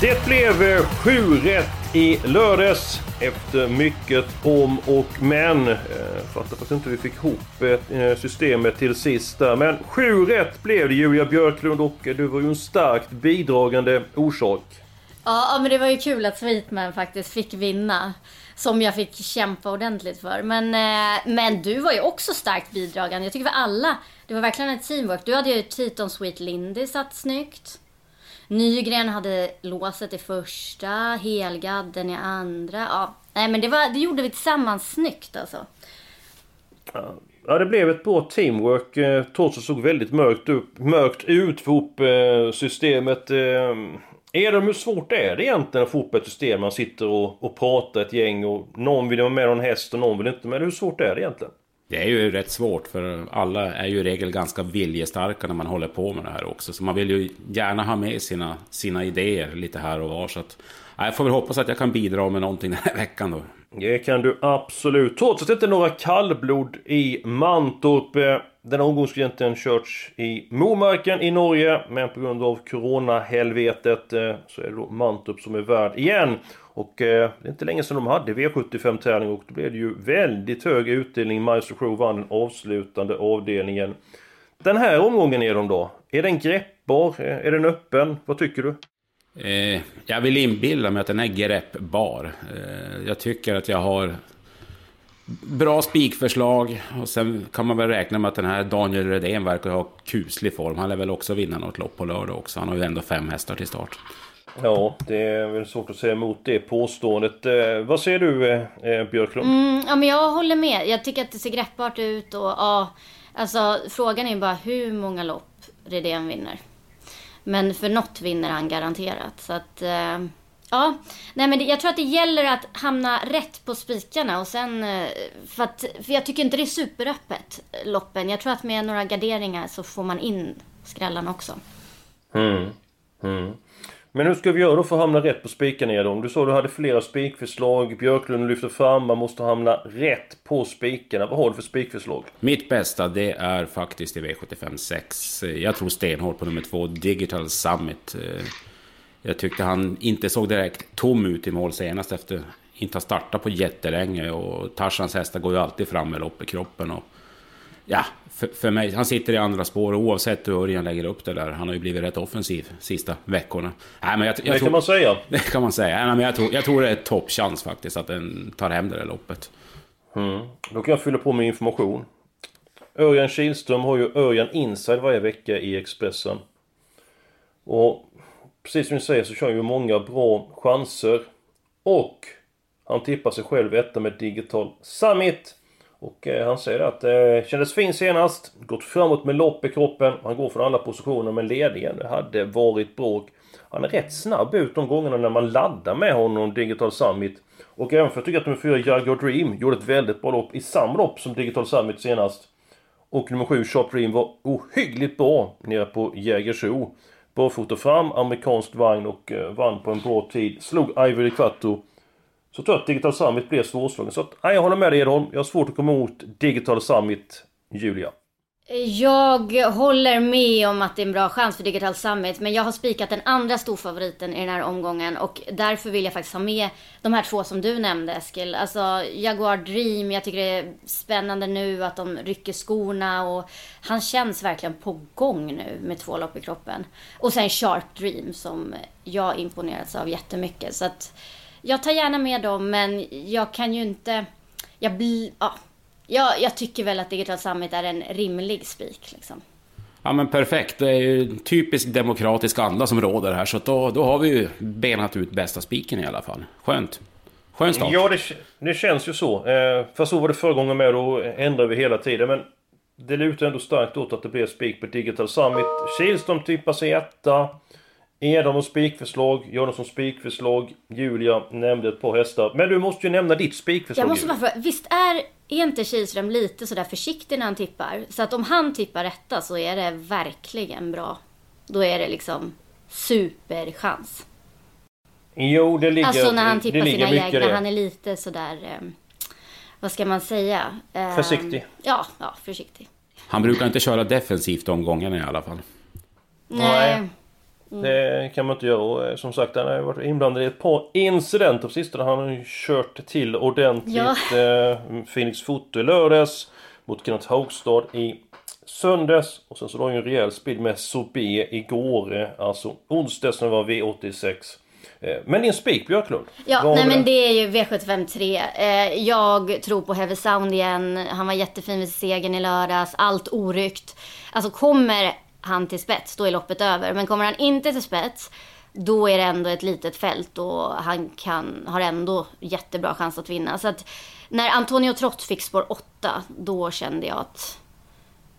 Det blev eh, sju rätt i lördags efter mycket om och men. Eh, fattar faktiskt inte hur vi fick ihop eh, eh, systemet till sist där. Men sju rätt blev det Julia Björklund och eh, du var ju en starkt bidragande orsak. Ja, men det var ju kul att Sweetman faktiskt fick vinna. Som jag fick kämpa ordentligt för. Men, men du var ju också starkt bidragande. Jag tycker för alla. Det var verkligen ett teamwork. Du hade ju Titon Sweet Lindy satt snyggt. Nygren hade låset i första, Helgadden i andra. Ja, nej men det, var, det gjorde vi tillsammans snyggt alltså. Ja, det blev ett bra teamwork eh, trots att det såg väldigt mörkt, upp, mörkt ut för ihop eh, systemet. Eh, är det hur svårt är det egentligen att få ihop ett system? Man sitter och, och pratar ett gäng och någon vill vara med någon häst och någon vill inte med. Hur svårt är det egentligen? Det är ju rätt svårt för alla är ju i regel ganska viljestarka när man håller på med det här också. Så man vill ju gärna ha med sina, sina idéer lite här och var. Så att, jag får väl hoppas att jag kan bidra med någonting den här veckan då. Det kan du absolut. Trots att det inte är några kallblod i Mantorp. Eh, denna omgång skulle egentligen körts i Momarken i Norge. Men på grund av Corona-helvetet eh, så är det då Mantorp som är värd igen. Och eh, det är inte länge sedan de hade V75-tävling och då blev det ju väldigt hög utdelning. Maestro Crew vann den avslutande avdelningen. Den här omgången är de då? Är den greppbar? Eh, är den öppen? Vad tycker du? Eh, jag vill inbilla mig att den är greppbar. Eh, jag tycker att jag har bra spikförslag. Och sen kan man väl räkna med att den här Daniel Redén verkar ha kuslig form. Han lär väl också vinna något lopp på lördag också. Han har ju ändå fem hästar till start. Ja, det är väl svårt att säga emot det påståendet. Eh, vad säger du eh, eh, Björklund? Mm, ja, men jag håller med. Jag tycker att det ser greppbart ut och ja, alltså frågan är bara hur många lopp Redén vinner. Men för något vinner han garanterat. Så att, eh, ja. Nej men det, jag tror att det gäller att hamna rätt på spikarna och sen, eh, för att, för jag tycker inte det är superöppet, loppen. Jag tror att med några garderingar så får man in skrällarna också. Mm. Mm. Men hur ska vi göra då för att hamna rätt på spikarna Edom? Du sa att du hade flera spikförslag, Björklund lyfter fram, man måste hamna rätt på spikarna. Vad har du för spikförslag? Mitt bästa det är faktiskt i V75 6. Jag tror stenhårt på nummer två, Digital Summit. Jag tyckte han inte såg direkt tom ut i mål senast efter inte ha startat på jättelänge och Tarzans hästar går ju alltid fram med lopp i kroppen. Och ja, för, för, mig, han sitter i andra spår oavsett hur Örjan lägger upp det där. Han har ju blivit rätt offensiv sista veckorna. Nej, men jag, jag det tror, kan man säga. Det kan man säga. Nej, men jag, tror, jag tror det är toppchans faktiskt att den tar hem det där loppet. Mm. Då kan jag fylla på med information. Örjan Kihlström har ju Örjan Inside varje vecka i Expressen. Och precis som ni säger så kör han ju många bra chanser. Och han tippar sig själv etta med Digital Summit. Och eh, han säger att det eh, kändes fin senast. Gått framåt med lopp i kroppen. Han går från alla positioner men ledningen det hade varit bråk. Han är rätt snabb ut de gångerna när man laddar med honom Digital Summit. Och även för att jag tycker att nummer 4 Jaguar Dream gjorde ett väldigt bra lopp i samma lopp som Digital Summit senast. Och nummer 7 Sharp Dream var ohyggligt bra nere på Jägersro. Barfota fram, amerikansk vagn och eh, vann på en bra tid. Slog Ivory Quattro så tror jag att Digital Summit blev svårslagen. Så att, nej, jag håller med dig Edholm. Jag har svårt att komma emot Digital Summit, Julia. Jag håller med om att det är en bra chans för Digital Summit, men jag har spikat den andra storfavoriten i den här omgången och därför vill jag faktiskt ha med de här två som du nämnde Eskil. Alltså Jaguar Dream, jag tycker det är spännande nu att de rycker skorna och han känns verkligen på gång nu med två lopp i kroppen. Och sen Sharp Dream som jag imponerats av jättemycket. Så att jag tar gärna med dem, men jag kan ju inte... Jag, blir... ja, jag, jag tycker väl att Digital Summit är en rimlig spik. Liksom. Ja men perfekt, det är ju typisk demokratisk anda som råder här. Så då, då har vi ju benat ut bästa spiken i alla fall. Skönt. Skön start. Ja, det, det känns ju så. Eh, för så var det förra gången med, då ändrade vi hela tiden. Men det lutar ändå starkt åt att det blir spik på Digital Summit. Kihlström tippar sig etta. Edholm och spikförslag, Jonas som spikförslag, Julia nämnde ett par hästar. Men du måste ju nämna ditt spikförslag Jag måste bara fråga, visst är, är inte Kihlström lite sådär försiktig när han tippar? Så att om han tippar rätta så är det verkligen bra. Då är det liksom superchans. Jo, det ligger Alltså när han det tippar ligger sina egna, det. han är lite sådär, eh, vad ska man säga? Eh, Försiktig. Ja, ja, försiktig. Han brukar inte köra defensivt de gångerna i alla fall. Nej. Nej. Det kan man inte göra. Och eh, som sagt, han har ju varit inblandad i ett par incidenter på sistone. Han har ju kört till ordentligt. Eh, Phoenix Foto i lördags. Mot Kenneth Haugstad i söndags. Och sen så det ju en rejäl speed med Sobé igår. eh, Alltså onsdags när det var V86. Eh, Men din spik Björklund? Ja, nej var men det? det är ju V75 3. Eh, jag tror på Heavy Sound igen. Han var jättefin vid segern i lördags. Allt oryckt. Alltså kommer han till spets, då är loppet över. Men kommer han inte till spets, då är det ändå ett litet fält och han kan, har ändå jättebra chans att vinna. Så att när Antonio Trott fick spår 8, då kände jag att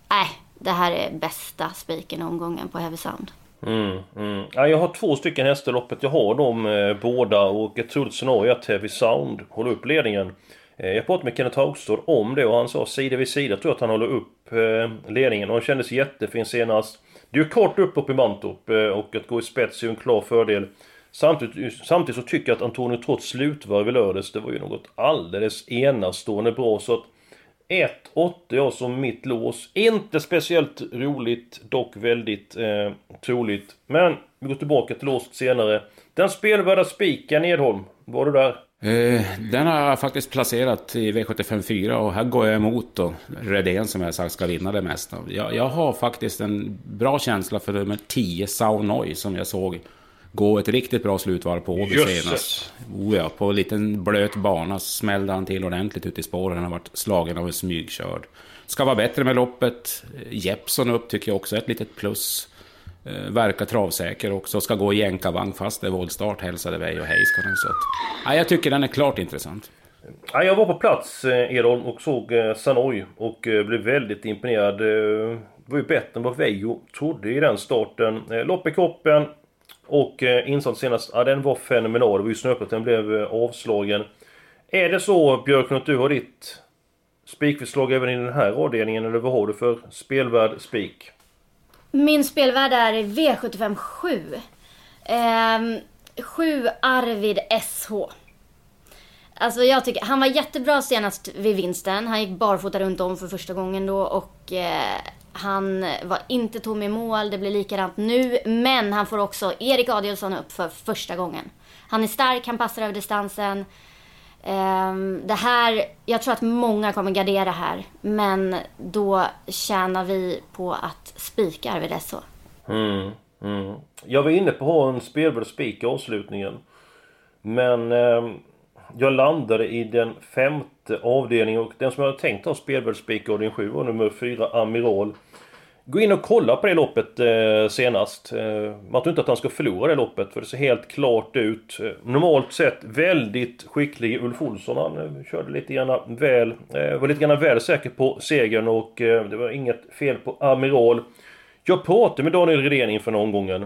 nej, det här är bästa spiken i omgången på Heavy Sound. Mm, mm. Ja, jag har två stycken hästar i loppet. Jag har dem eh, båda och ett troligt scenario är att Heavy Sound håller upp ledningen. Eh, jag pratade med Kenneth Haugstad om det och han sa sida vid sida tror jag att han håller upp eh, ledningen och han kändes jättefin senast. Det är ju kort upp i Mantorp eh, och att gå i spets är ju en klar fördel. Samtidigt, samtidigt så tycker jag att Antonio trots slutvarv i lördags, det var ju något alldeles enastående bra så att 1-8 jag som mitt lås. Inte speciellt roligt, dock väldigt eh, troligt. Men vi går tillbaka till låset senare. Den spelvärda spiken Edholm, var du där? Eh, den har jag faktiskt placerat i V75 4 och här går jag emot då Redén som jag sagt ska vinna det mesta. Jag, jag har faktiskt en bra känsla för nummer 10 Saunoi som jag såg gå ett riktigt bra slutvarv på Åby senast. Oh ja, på en liten blöt bana smällde han till ordentligt ut i spåren. Han har varit slagen av en smygkörd. Ska vara bättre med loppet. Jeppson upp tycker jag också är ett litet plus. Eh, verkar travsäker också. Ska gå i jänkarvagn fast det är voltstart. Hälsade Veijo. och Heiskanen. Så att, ja, jag tycker den är klart intressant. Ja, jag var på plats Edholm och såg eh, Sanoi och eh, blev väldigt imponerad. Eh, var ju bättre än vad Veijo trodde i den starten. Eh, lopp i kroppen och eh, insats senast, ja den var fenomenal. Det var ju snöpligt att den blev eh, avslagen. Är det så Björklund att du har ditt spikförslag även i den här avdelningen eller vad har du för spelvärd spik? Min spelvärld är V75 7. Ehm, 7 Arvid SH. Alltså jag tycker, han var jättebra senast vid vinsten. Han gick barfota runt om för första gången då och eh, han var inte tom i mål. Det blir likadant nu. Men han får också Erik Adielsson upp för första gången. Han är stark, han passar över distansen. Ehm, det här, jag tror att många kommer gardera här. Men då tjänar vi på att spika Arvid SH. Mm, mm. Jag var inne på att ha en spelvärd spik i avslutningen. Men eh, jag landade i den femte avdelningen och den som jag hade tänkt ha spelvärd spik i avdelning 7 var nummer 4 Amiral. Gå in och kolla på det loppet eh, senast. Eh, man tror inte att han ska förlora det loppet för det ser helt klart ut. Eh, normalt sett väldigt skicklig Ulf Olsson. Han eh, körde lite grann väl, eh, var lite grann väl säker på segern och eh, det var inget fel på Amiral. Jag pratade med Daniel Redén inför den omgången.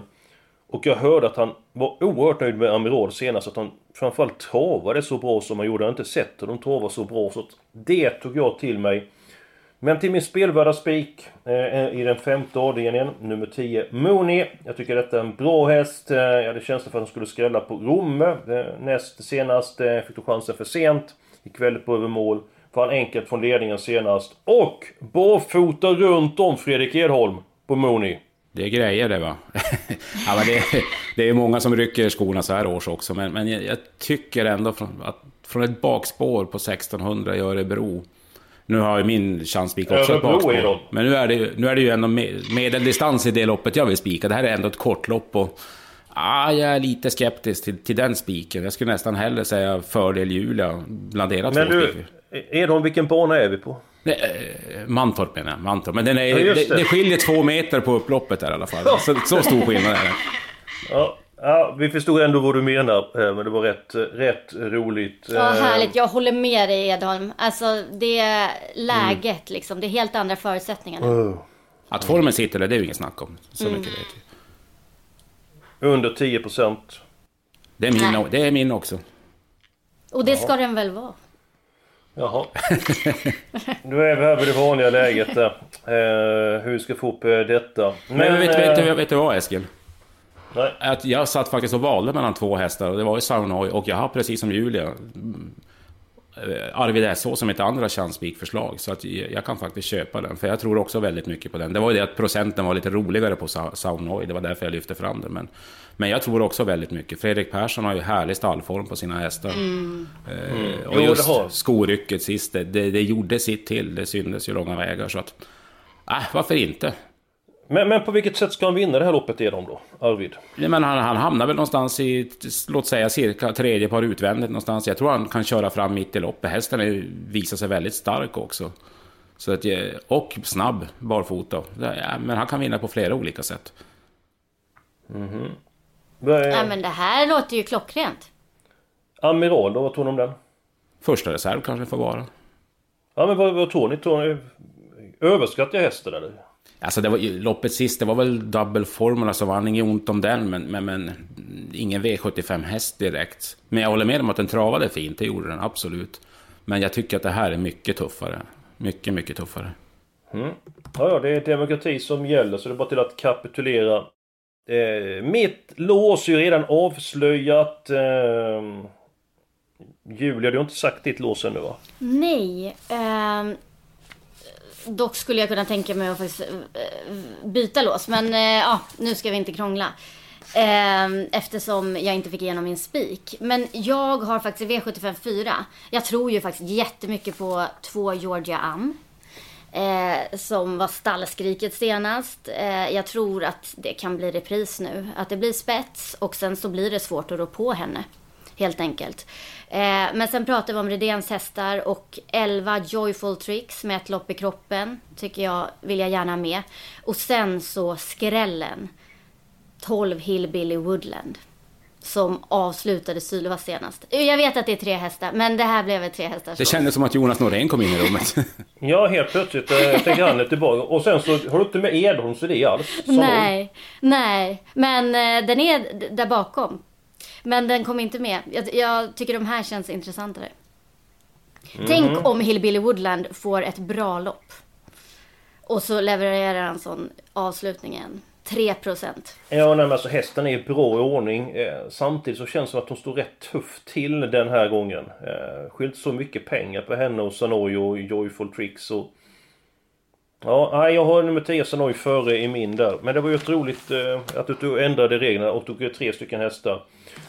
Och jag hörde att han var oerhört nöjd med Amiral senast. Att han framförallt travade så bra som han gjorde. Jag har inte sett hur de travar så bra. Så att det tog jag till mig. Men till min spelvärda spik eh, eh i den femte avdelningen, nummer 10, Mooney. Jag tycker detta är en bra häst. Eh, jag hade känslan för att han skulle skrälla på Romme. Eh, näst senast eh, fick då chansen för sent. Gick väldigt på över mål. Vann enkelt från ledningen senast. Och barfota runt om Fredrik Edholm på Mooney. Det är grejer det va? ja, men det, det är många som rycker skorna så här års också. Men, men jag, jag tycker ändå från, att från ett bakspår på 1600 i Örebro. Nu har ju min chanspik också ett bakspår. Men nu är, det, nu är det ju ändå me- medeldistans i det loppet jag vill spika. Det här är ändå ett kortlopp och... Ah, jag är lite skeptisk till, till den spiken. Jag skulle nästan hellre säga fördel Julia bland era Men två du. Edholm, vilken bana är vi på? Eh, Mantorp menar jag. Mantorp. Men den är, Ja, det. det. Det, skiljer två meter på upploppet där i alla fall. Så, så stor skillnad är det. Ja, Ja, vi förstod ändå vad du menar, eh, men det var rätt, rätt roligt. Ja, härligt. Jag håller med dig Edholm. Alltså det är läget mm. liksom. Det är helt andra förutsättningar nu. Oh. Att formen sitter där, det är ju inget snack om. Så mm. mycket vet vi. Under 10 procent. Det är min, det är min också. Och det Jaha. ska den väl vara? Jaha. Nu är vi här vid det vanliga läget där. Eh, hur vi ska få upp eh, detta. Men, Men vet, vet, vet, vet du vad Eskil? Nej. Att jag satt faktiskt och valde mellan två hästar och det var ju Saunoy och jag har precis som Julia eh, Arvid SH som ett andra chanspikförslag. Så att jag kan faktiskt köpa den. För jag tror också väldigt mycket på den. Det var ju det att procenten var lite roligare på Saunoy. Det var därför jag lyfte fram den. Men, men jag tror också väldigt mycket. Fredrik Persson har ju härlig stallform på sina hästar. Mm. Eh, mm. och just skorycket sist, det, det, gjorde sitt till. Det syndes ju långa vägar. Så att, äh, varför inte? Men, men på vilket sätt ska han vinna det här loppet genom då, Arvid? Ja, men han, han hamnar väl någonstans i, låt säga cirka tredje par utvändigt någonstans. Jag tror han kan köra fram mitt i loppet. Hästen är, visar sig väldigt stark också. Så att, och snabb barfota. Ja, men han kan vinna på flera olika sätt. Mm -hmm. Ja men det här låter ju klockrent. Amiral då, vad tror ni om den? Första reserv kanske får vara. Ja men vad, vad tror ni? Tror ni överskattar jag hästen eller? Alltså det var, loppet sist, det var väl double formula så var inget ont om den, men, men, men ingen V75 häst direkt. Men jag håller med om att den travade fint, det gjorde den absolut. Men jag tycker att det här är mycket tuffare. Mycket, mycket tuffare. Mm. Ja, ja, det är demokrati som gäller, så det är bara till att kapitulera. Eh, mitt lås är ju redan avslöjat. Eh, Julia, du har inte sagt ditt lås ännu va? Nej. Eh, Dock skulle jag kunna tänka mig att faktiskt eh, byta lås. Men eh, ja, nu ska vi inte krångla. Ehm, eftersom jag inte fick igenom min spik. Men jag har faktiskt V75 4. Jag tror ju faktiskt jättemycket på två Georgia Am. Eh, som var stallskriket senast. Eh, jag tror att det kan bli repris nu. Att det blir spets och sen så blir det svårt att rå på henne. Helt enkelt. Eh, men sen pratar vi om Redéns hästar och 11 Joyful Tricks med ett lopp i kroppen. Tycker jag, vill jag gärna med. Och sen så skrällen. 12 Hillbilly Woodland. Som avslutade Sylva senast. Jag vet att det är tre hästar, men det här blev tre hästar. Det kändes som att Jonas Norén kom in i rummet. ja, helt plötsligt äh, tänker han är tillbaka. Och sen så har du inte med Edholms idé alls. Nej, nej. Men äh, den är där bakom. Men den kom inte med. Jag, jag tycker de här känns intressantare. Mm. Tänk om Hillbilly Woodland får ett bra lopp. Och så levererar han sån avslutningen. 3 procent. Ja, nej, men alltså hästen är i bra ordning. Eh, samtidigt så känns det som att hon står rätt tufft till den här gången. Eh, skilt så mycket pengar på henne och Sanoy och Joyful Tricks och... Ja, jag har nummer 10 Sanoi före i min där. Men det var ju ett roligt eh, att du ändrade reglerna och tog tre stycken hästar.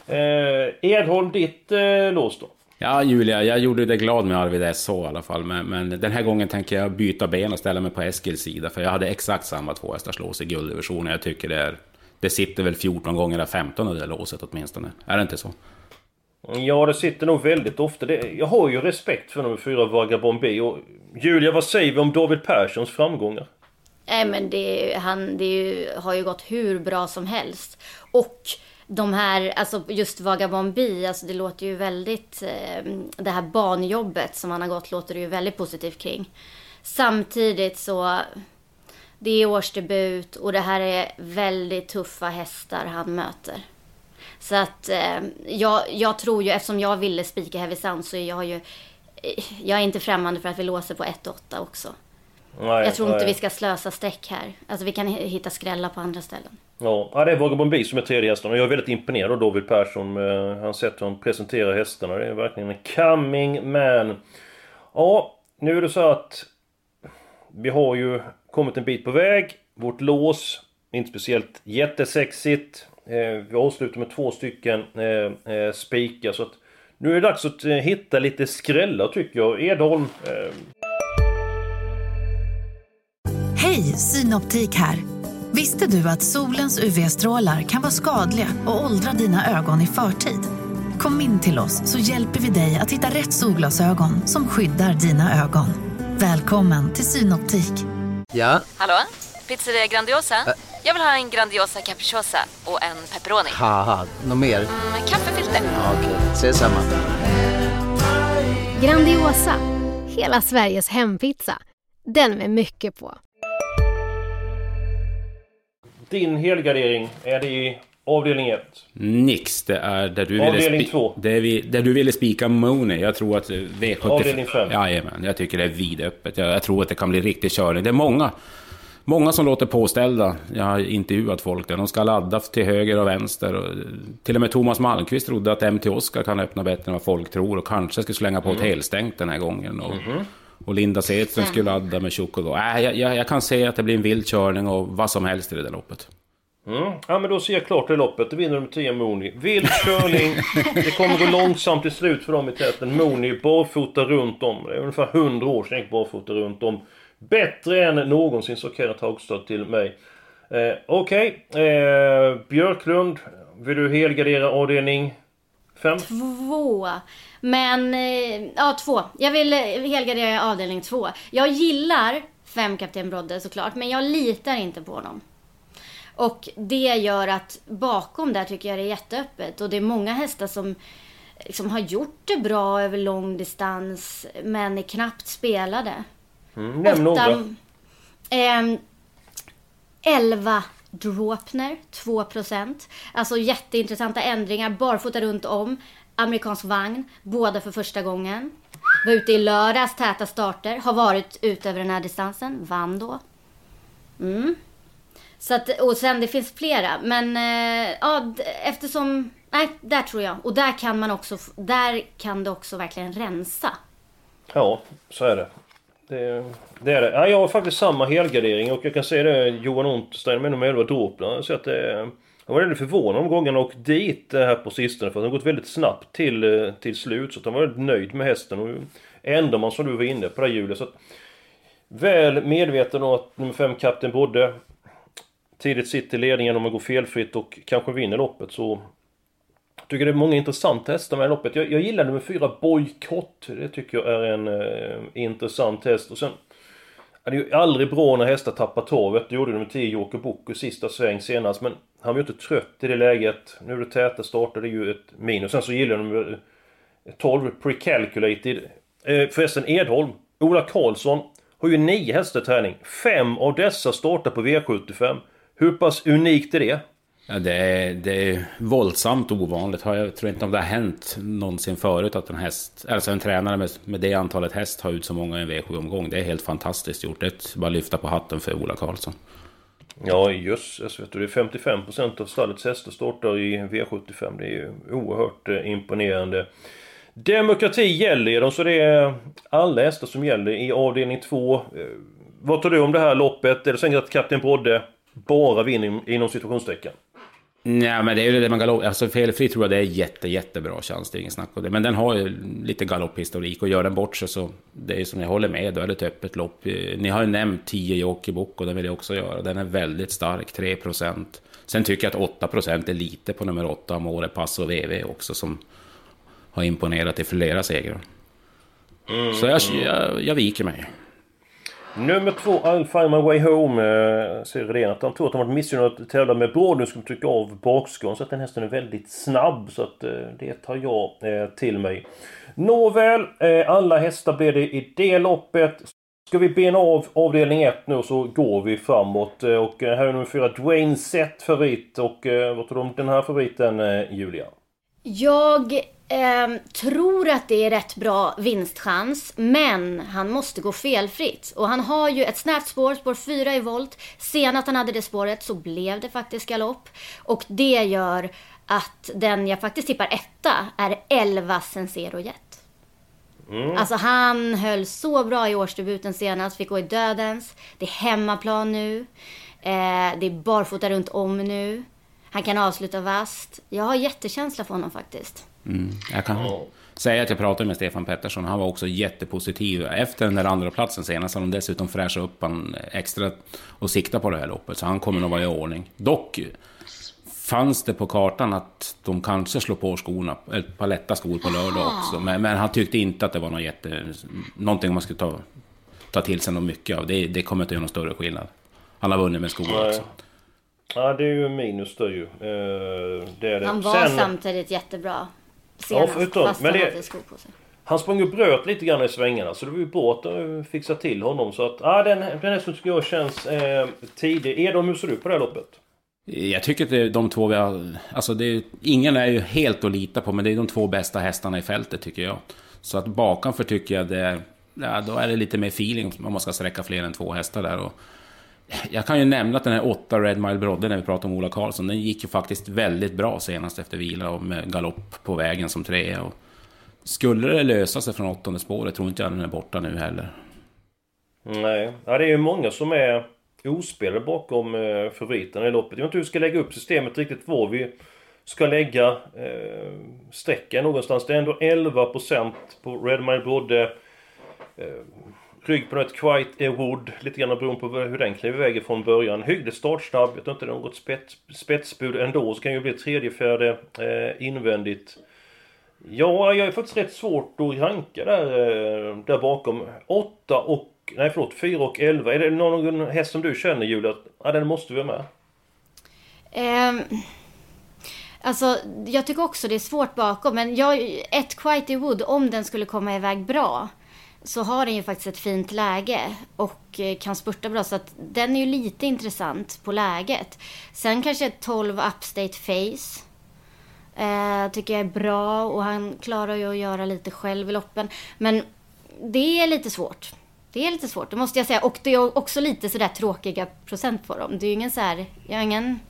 Eh, Edholm, ditt eh, lås då? Ja, Julia, jag gjorde det glad med Arvid SH i alla fall. Men, men, den här gången tänker jag byta ben och ställa mig på Eskils sida. För jag hade exakt samma tvåhästars lås i gulddivisionen. Jag tycker det är... Det sitter väl 14 gånger av 15 av det låset åtminstone. Är det inte så? Ja, det sitter nog väldigt ofta. Det, jag har ju respekt för nummer fyra Vagabond B. Och Julia, vad säger vi om David Perssons framgångar? Nej, men det, han, det har ju gått hur bra som helst. Och de här, alltså just Vagabond B, alltså det låter ju väldigt, eh, det här banjobbet som han har gått låter det ju väldigt positivt kring. Samtidigt så, det är årsdebut och det här är väldigt tuffa hästar han möter. Så att eh, jag, jag tror ju, eftersom jag ville spika Heavy Sound så jag har ju, eh, jag är inte främmande för att vi låser på 1-8 också. Nej, jag tror inte nej. vi ska slösa streck här. Alltså vi kan hitta skrälla på andra ställen. Ja, det är Vagabond B som är tredje hästen och jag är väldigt imponerad av David Persson med hans sätt han presenterar hästarna. Det är verkligen en coming man. Ja, nu är det så att vi har ju kommit en bit på väg. Vårt lås, inte speciellt jättesexigt. Eh, vi avslutar med två stycken eh, eh, spikar så att nu är det dags att hitta lite skrällar tycker jag. Edholm. Hej, Synoptik här. Visste du att solens UV-strålar kan vara skadliga och åldra dina ögon i förtid? Kom in till oss så hjälper vi dig att hitta rätt solglasögon som skyddar dina ögon. Välkommen till Synoptik. Ja? Hallå? Pizzeria Grandiosa? Ä Jag vill ha en Grandiosa capriciosa och en pepperoni. Haha, något mer? Mm, kaffefilter. Ja, Okej, ses samma. Grandiosa, hela Sveriges hempizza. Den med mycket på. Din helgardering, är det i avdelning 1? Nix, det är där du Avdelning ville... två. Vi, där du ville spika Mooney. Jag tror att V75... Avdelning fem. Jajamän, jag tycker det är vidöppet. Jag, jag tror att det kan bli riktig körning. Det är många, många som låter påställda. Jag har intervjuat folk där. De ska ladda till höger och vänster. Och, till och med Thomas Malmqvist trodde att MT Oscar kan öppna bättre än vad folk tror. Och kanske skulle slänga på ett helstängt den här gången. Och, och Linda Sedström skulle ladda med Chocogo. Äh, jag, jag, jag kan se att det blir en vild körning och vad som helst i det där loppet. Mm. Ja men då ser jag klart det loppet. Det vinner nummer 10 Mooney. Vild körning. det kommer gå långsamt till slut för dem i täten. Mooney barfota runt om. Det är ungefär 100 år sedan jag gick barfota runt om. Bättre än någonsin så Kenneth Haugstad till mig. Eh, Okej. Eh, Björklund. Vill du helgardera avdelning 5? Två. Men, eh, ja två. Jag vill eh, helgardera avdelning två. Jag gillar fem Kapten Brodde såklart, men jag litar inte på honom. Och det gör att bakom där tycker jag det är jätteöppet. Och det är många hästar som liksom har gjort det bra över lång distans, men är knappt spelade. Mm, nämn några. Ehm, 11 Dropner, 2%. Alltså jätteintressanta ändringar, barfota runt om. Amerikansk vagn, båda för första gången. Var ute i lördags, täta starter. Har varit ute över den här distansen, vann då. Mm. Så att, och sen det finns flera, men eh, ja, eftersom... Nej, där tror jag. Och där kan man också, där kan det också verkligen rensa. Ja, så är det. Det, det är det. Ja, jag har faktiskt samma helgardering och jag kan säga det Johan Unterstein med nummer 11 Dropler. Så att det, jag var väldigt förvånad om gången och dit eh, här på sistone för att det har gått väldigt snabbt till, eh, till slut. Så att han var väldigt nöjd med hästen. Och ändrar man som du var inne på det här Julia. Så att, väl medveten om att nummer 5 Kapten Brodde tidigt sitter i ledningen om man går felfritt och kanske vinner loppet så tycker det är många intressanta hästar med i loppet. Jag, jag gillar nummer fyra Boykott. Det tycker jag är en eh, intressant häst. Och sen... Ja, det är ju aldrig bra när hästar tappar torvet. Det gjorde nummer 10 Joker Boko, sista sväng senast. Men han var ju inte trött i det läget. Nu är det täta starter, det är ju ett minus. Sen så gillar jag nummer 12 Precalculated. Eh, förresten Edholm. Ola Karlsson har ju nio hästar i träning. Fem av dessa startar på V75. Hur pass unikt är det? Ja, det, är, det är våldsamt ovanligt. Jag tror inte om det har hänt någonsin förut att en häst, alltså en tränare med, med det antalet häst har ut så många i en V7-omgång. Det är helt fantastiskt gjort. Det är bara att lyfta på hatten för Ola Karlsson. Ja jösses vet du. Det är 55% av stallets hästar startar i V75. Det är ju oerhört eh, imponerande. Demokrati gäller ju dem, så det är alla hästar som gäller i avdelning 2. Eh, vad tror du om det här loppet? Är det säkert att Kapten Brodde bara vinner inom situationstecken? Nej, men det är ju det man galopp... Alltså felfri tror jag det är jätte, jättebra chans. Det är ingen snack om det. Men den har ju lite galopphistorik och gör den bort sig så... Det är som jag håller med, då är det ett öppet lopp. Eh, Ni har ju nämnt 10 Jockey Book och den vill jag också göra. Den är väldigt stark, 3% Sen tycker jag att 8% är lite på nummer 8 Amore Passo VV också som har imponerat i flera segrar. Så jag, jag, jag viker mig. Nummer två, I'll find my way home. Eh, ser redan att han tror att han varit missgynnad att tävla med Bråd. Nu ska trycka av bakskon så att den hästen är väldigt snabb. Så att eh, det tar jag eh, till mig. Nåväl, eh, alla hästar blir det i det loppet. Ska vi bena av avdelning 1 nu så går vi framåt. Eh, och eh, här är nummer fyra, Dwayne Sett favorit. Och vad tror du om den här favoriten Julia? Jag ehm, tror att det är rätt bra vinstchans, men han måste gå felfritt. Och han har ju ett snävt spår, spår 4 i volt. Senast han hade det spåret så blev det faktiskt galopp. Och det gör att den jag faktiskt tippar etta är 11 Sensero Jet. Alltså han höll så bra i årsdebuten senast, fick gå i dödens. Det är hemmaplan nu. Eh, det är barfota runt om nu. Han kan avsluta vast. Jag har jättekänsla för honom faktiskt. Jag kan säga att jag pratade med Stefan Pettersson. Han var också jättepositiv. Efter den där andra platsen senast har de dessutom fräschat upp han extra och sikta på det här loppet. Så han kommer nog vara i ordning. Dock fanns det på kartan att de kanske slår på skorna, ett par lätta skor på lördag också. Men, men han tyckte inte att det var något jätte, någonting man skulle ta, ta till sig något mycket av. Det, det kommer inte att göra någon större skillnad. Han har vunnit med skor Nej. också. Ja, det är ju minus då ju. Eh, det är det. Han var Sen- samtidigt jättebra senast, förutom- fast men han det- hade skor på sig. Han sprang och bröt lite grann i svängarna så det var ju bra att de fixade till honom. Så att, ja den, den hästen tycker jag känns eh, tidig. Edholm, hur ser du på det här loppet? Jag tycker att det är de två vi har... Alltså det är, ingen är ju helt att lita på, men det är de två bästa hästarna i fältet tycker jag. Så att bakanför tycker jag det. Ja, då är det lite mer feeling om man ska sträcka fler än två hästar där. Och jag kan ju nämna att den här 8 Red Mile Brodde när vi pratar om Ola Karlsson, den gick ju faktiskt väldigt bra senast efter vila och med galopp på vägen som trea. Och skulle det lösa sig från åttonde spåret tror inte jag den är borta nu heller. Nej, ja, det är ju många som är ospelade bakom eh, favoriterna i loppet. Jag vet inte hur vi ska lägga upp systemet riktigt var vi ska lägga eh, strecken någonstans. Det är ändå 11% på Red Mile Brodde. Eh, rygg på ett Quite a Wood. Lite grann beroende på hur den kliver iväg från början. Hyggligt startsnabb. Jag tror inte det är något spets, spetsbud ändå. Så kan ju bli tredje, fjärde eh, invändigt. Ja, jag är faktiskt rätt svårt att ranka där, eh, där bakom. 8 och... Nej förlåt, 4 och 11. Är det någon häst som du känner Julia? Ja, den måste vi ha med. Um, alltså, jag tycker också det är svårt bakom. Men jag, ett Quite Wood, om den skulle komma iväg bra, så har den ju faktiskt ett fint läge och eh, kan spurta bra. Så att den är ju lite intressant på läget. Sen kanske ett 12 Upstate Face. Eh, tycker jag är bra och han klarar ju att göra lite själv i loppen. Men det är lite svårt. Det är lite svårt, det måste jag säga. Och det är också lite sådär tråkiga procent på dem. Det är ju ingen så här, jag har ingen...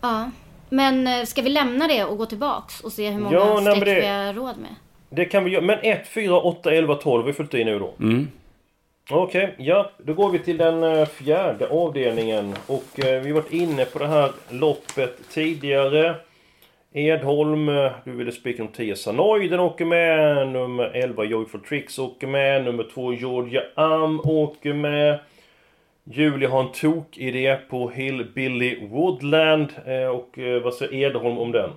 Ja. Men eh, ska vi lämna det och gå tillbaks och se hur många Ja, streck vi har råd med? Det kan vi göra. Men 1, 4, 8, 11, 12 har vi fyllt i nu då. Mm. Okej, ja. Då går vi till den eh, fjärde avdelningen. Och eh, vi har varit inne på det här loppet tidigare. Edholm, eh, du ville spika om 10 Sanoy, den åker med. Nummer 11 Joyful Tricks åker med. Nummer 2 Georgia Am åker med. Julia har en tok-idé på Hillbilly Woodland. Eh, och eh, vad säger Edholm om den?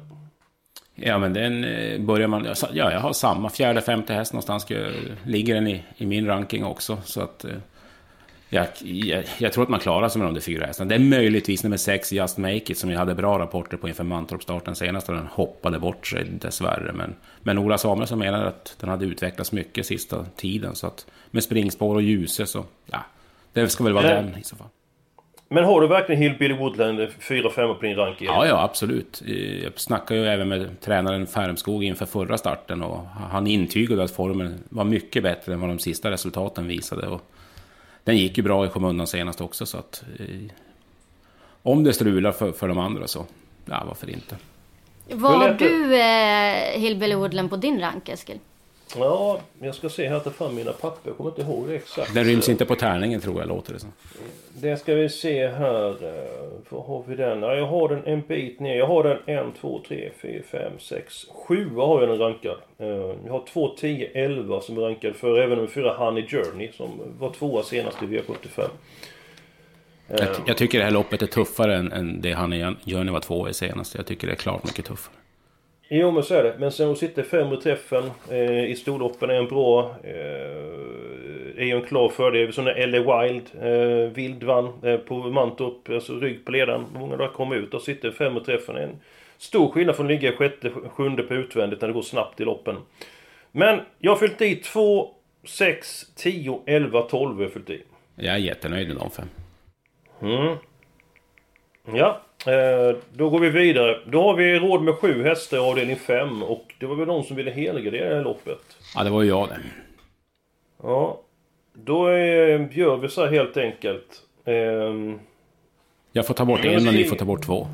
Ja, men den eh, börjar man... Ja, jag har samma fjärde, femte häst någonstans. Ligger den i, i min ranking också. Så att... eh, Jag, jag, jag tror att man klarar sig med de där fyra hästarna. Det är möjligtvis nummer sex, Just Make It, som jag hade bra rapporter på inför Mantorp-starten senast. Och den hoppade bort sig dessvärre. Men, men Ola Samuelsson menar att den hade utvecklats mycket sista tiden. Så att med springspår och ljuse så... Ja, det ska väl vara den i så fall. Men har du verkligen Hillbilly Woodland 4-5 på din ranking? Ja, ja, absolut. Jag snackade ju även med tränaren Färmskog inför förra starten och han intygade att formen var mycket bättre än vad de sista resultaten visade. Och den gick ju bra i skymundan senast också, så att... eh, Om det strular för, för de andra så, ja, varför inte? Det? du eh, Hillbilly Woodland på din rank, Eskil? Ja, jag ska se här, ta fram mina papper. Jag kommer inte ihåg exakt. Den ryms inte på tärningen tror jag, låter det som. Det ska vi se här. eh, Var har vi den? Ja, jag har den en bit ner. Jag har den 1, 2, 3, 4, 5, 6, 7 har jag den rankad. Eh, Jag har 2, 10, 11 som är rankad för även nummer 4 Honey Journey som var tvåa senast i V75. Jag, jag tycker det här loppet är tuffare än, än det han i Journey var två i senast. Jag tycker det är klart mycket tuffare. Jo men så är det. Men sen att sitta fem i träffen eh, i storloppen är en bra... Eh, är ju en klar fördel. Som när LA Wild eh, Vild vann eh, på Mantorp. Alltså rygg på ledaren. Många där kom ut och sitter fem i träffen. är En stor skillnad från att ligga sjätte, sjunde på utvändigt när det går snabbt i loppen. Men jag har fyllt i 2, 6, 10, 11, 12 har jag fyllt i. Jag är jättenöjd med de fem. Mm. Ja, då går vi vidare. Då har vi råd med sju hästar i avdelning 5 och det var väl någon som ville helgardera det här loppet. Ja, det var ju jag det. Ja, då eh, gör vi så här helt enkelt. Ehm, Jag får ta bort en och ni får ta bort två.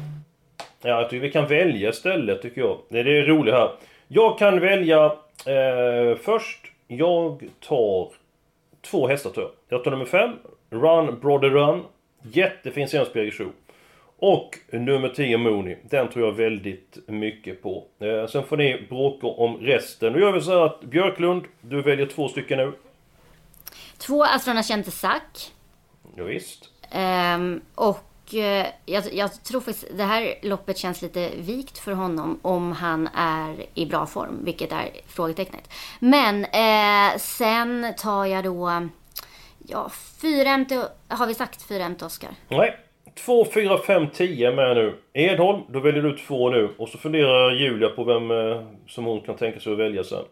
ja, jag tycker vi kan välja istället tycker jag. Det är det roliga här. Jag kan välja eh, först. Jag tar två hästar tror jag. Jag tar nummer 5. Run Brother Run. Jättefin senast Show. Och nummer 10 Mooney. Den tror jag väldigt mycket på. Eh, sen får ni bråka om resten. Nu gör vi så här att Björklund, du väljer två stycken nu. Två Astrona Sack. Ja, visst. Ehm, och eh, jag, jag tror faktiskt det här loppet känns lite vikt för honom om han är i bra form, vilket är frågetecknet. Men eh, sen tar jag då, ja, 4 MT, har vi sagt 4 MT Oscar? Nej. 2, 4, 5, 10 med nu. Edholm, då väljer du två nu. Och så funderar Julia på vem eh, som hon kan tänka sig att välja sen.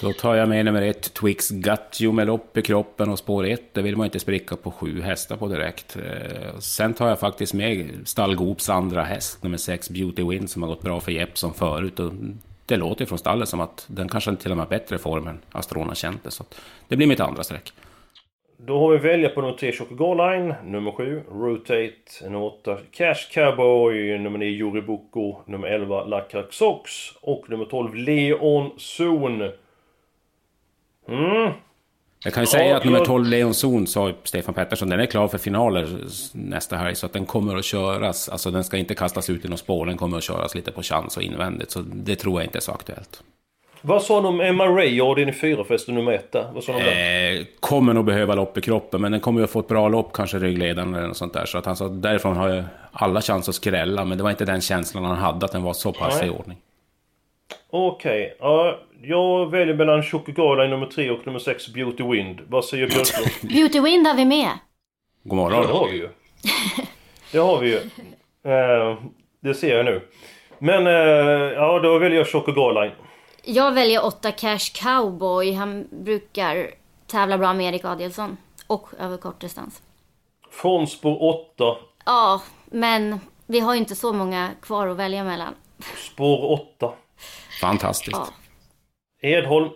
Då tar jag med nummer ett, Twix Gattio med lopp i kroppen och spår ett. Det vill man inte spricka på sju hästar på direkt. Eh, sen tar jag faktiskt med Stallgops andra häst, nummer sex, Beauty Win, som har gått bra för Jeppson förut. Och det låter ju från stallet som att den kanske till och med har bättre form än Astrona känt det. Så det blir mitt andra streck. Då har vi välja på nummer 3 Choco Line, nummer 7 Rotate, nummer 8 Cash Cowboy, nummer 9 Yuribuko, nummer 11 Lacrack Sox och nummer 12 Leon Zon. Mm. Jag kan ju säga att nummer jag- 12, Leon Zon, sa Stefan Pettersson, den är klar för finaler nästa helg. Så att den kommer att köras. Alltså den ska inte kastas ut i något spår. Den kommer att köras lite på chans och invändigt. Så det tror jag inte är så aktuellt. Vad sa de om Emma Ray och din 4 förresten, nummer 1 där? Vad sa de där? Eh, kommer nog behöva lopp i kroppen, men den kommer ju att få ett bra lopp, kanske ryggledaren eller något sånt där. Så att han sa därifrån har jag alla chanser att skrälla, men det var inte den känslan han hade, att den var så pass Nej. i ordning. Okej, ja, jag väljer mellan Choco Line nummer 3 och nummer 6 Beauty Wind. Vad säger Björklund? Beauty Wind har vi med. God Ja, morgon. det har vi ju. Det har vi ju. Eh, det ser jag nu. Men, eh, ja då väljer jag Choco Line. Jag väljer 8 Cash Cowboy. Han brukar tävla bra med Erik Adielsson. Och över kort distans. Från spår 8, Ja, men vi har ju inte så många kvar att välja mellan. spår 8. Fantastiskt. Ja. Edholm.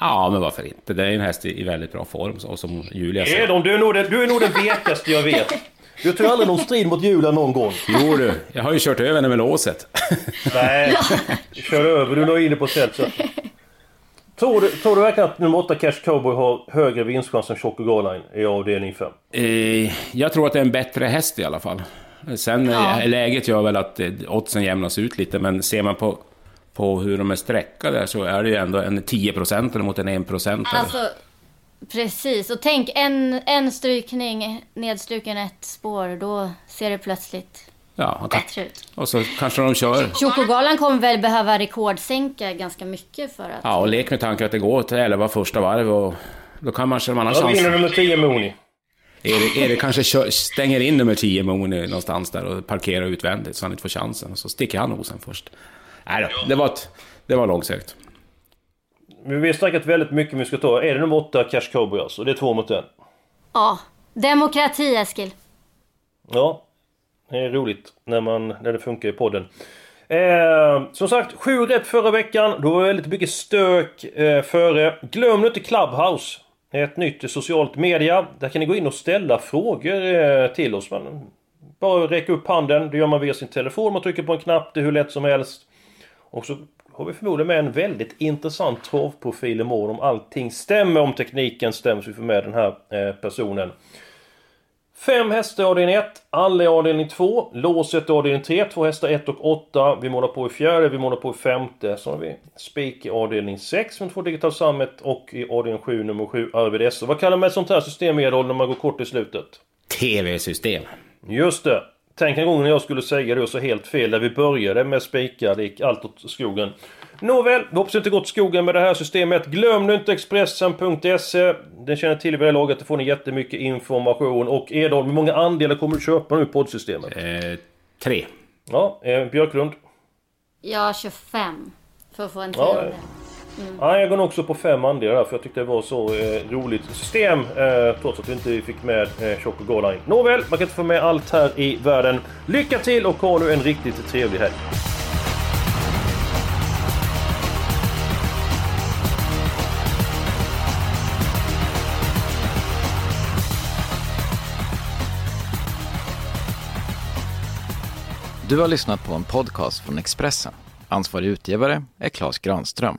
Ja, men varför inte? Det är en häst i väldigt bra form, och som Julia säger. Edholm, du är, nog den, du är nog den vekaste jag vet. Du tog aldrig någon strid mot Julia någon gång. Jo du, jag har ju kört över henne med låset. Nej, kör över. Du la in det på sätt. Tror du, tror du verkligen att nummer 8 Cash Cowboy har högre vinstchans än Choco Garline i avdelning 5? Eh, jag tror att det är en bättre häst i alla fall. Sen Ja. eh, läget gör väl att eh, oddsen jämnas ut lite, men ser man på, på hur de är sträckade så är det ju ändå en 10% mot en 1%. Alltså, precis. Och tänk en, en strykning, nedstruken ett spår, då ser det plötsligt ja, bättre ut. och så kanske de kör. Chokogalan kommer väl behöva rekordsänka ganska mycket för att... Ja, och lek med tanken att det går till 11 första varv och då kan man en annan chans. vinner nummer 10 Mooney. Erik, Erik kanske kör, stänger in nummer 10 Mooney någonstans där och parkerar utvändigt så han inte får chansen. Och så sticker han nosen först. Nej då, det var, ett, det var långsökt. Men Vi har snackat väldigt mycket om vi ska ta. Är det nummer 8 Cash Cowboy alltså? Det är två mot en. Ja, demokrati Eskil. Ja, det är roligt när, man, när det funkar i podden. Eh, som sagt, sju rätt förra veckan. Då var det väldigt mycket stök eh, före. Glöm nu inte Clubhouse. Ett nytt socialt media. Där kan ni gå in och ställa frågor eh, till oss. Man, bara räcka upp handen. Det gör man via sin telefon. Man trycker på en knapp. Det är hur lätt som helst. Och så har vi förmodligen med en väldigt intressant travprofil imorgon om allting stämmer. Om tekniken stämmer så vi får med den här eh, personen. Fem hästar i avdelning 1, alla i avdelning 2, låset i avdelning 3, två hästar 1 och 8. Vi målar på i fjärde, vi målar på i femte. Så har vi spik i avdelning 6 med två Digital Summit och i avdelning 7 nummer 7 Arvid S. Vad kallar man ett sånt här system Edholm när man går kort i slutet? TV-system. Just det! Tänk en gång när jag skulle säga det och så helt fel där vi började med spikar, det gick allt åt skogen. Nåväl, vi hoppas inte gått skogen med det här systemet. Glöm nu inte Expressen.se. Den känner till vid det laget, där får ni jättemycket information. Och Edholm, hur många andelar kommer du köpa nu poddsystemet? Eh, tre. Ja, eh, Björklund? Jag 25. För att få en Ja, tionde. Ja, jag går nog också på fem andelar där, för jag tyckte det var så eh, roligt system. Eh, trots att vi inte fick med eh, Choco Garline. Nåväl, man kan inte få med allt här i världen. Lycka till och ha nu en riktigt trevlig helg. Du har lyssnat på en podcast från Expressen. Ansvarig utgivare är Klas Granström.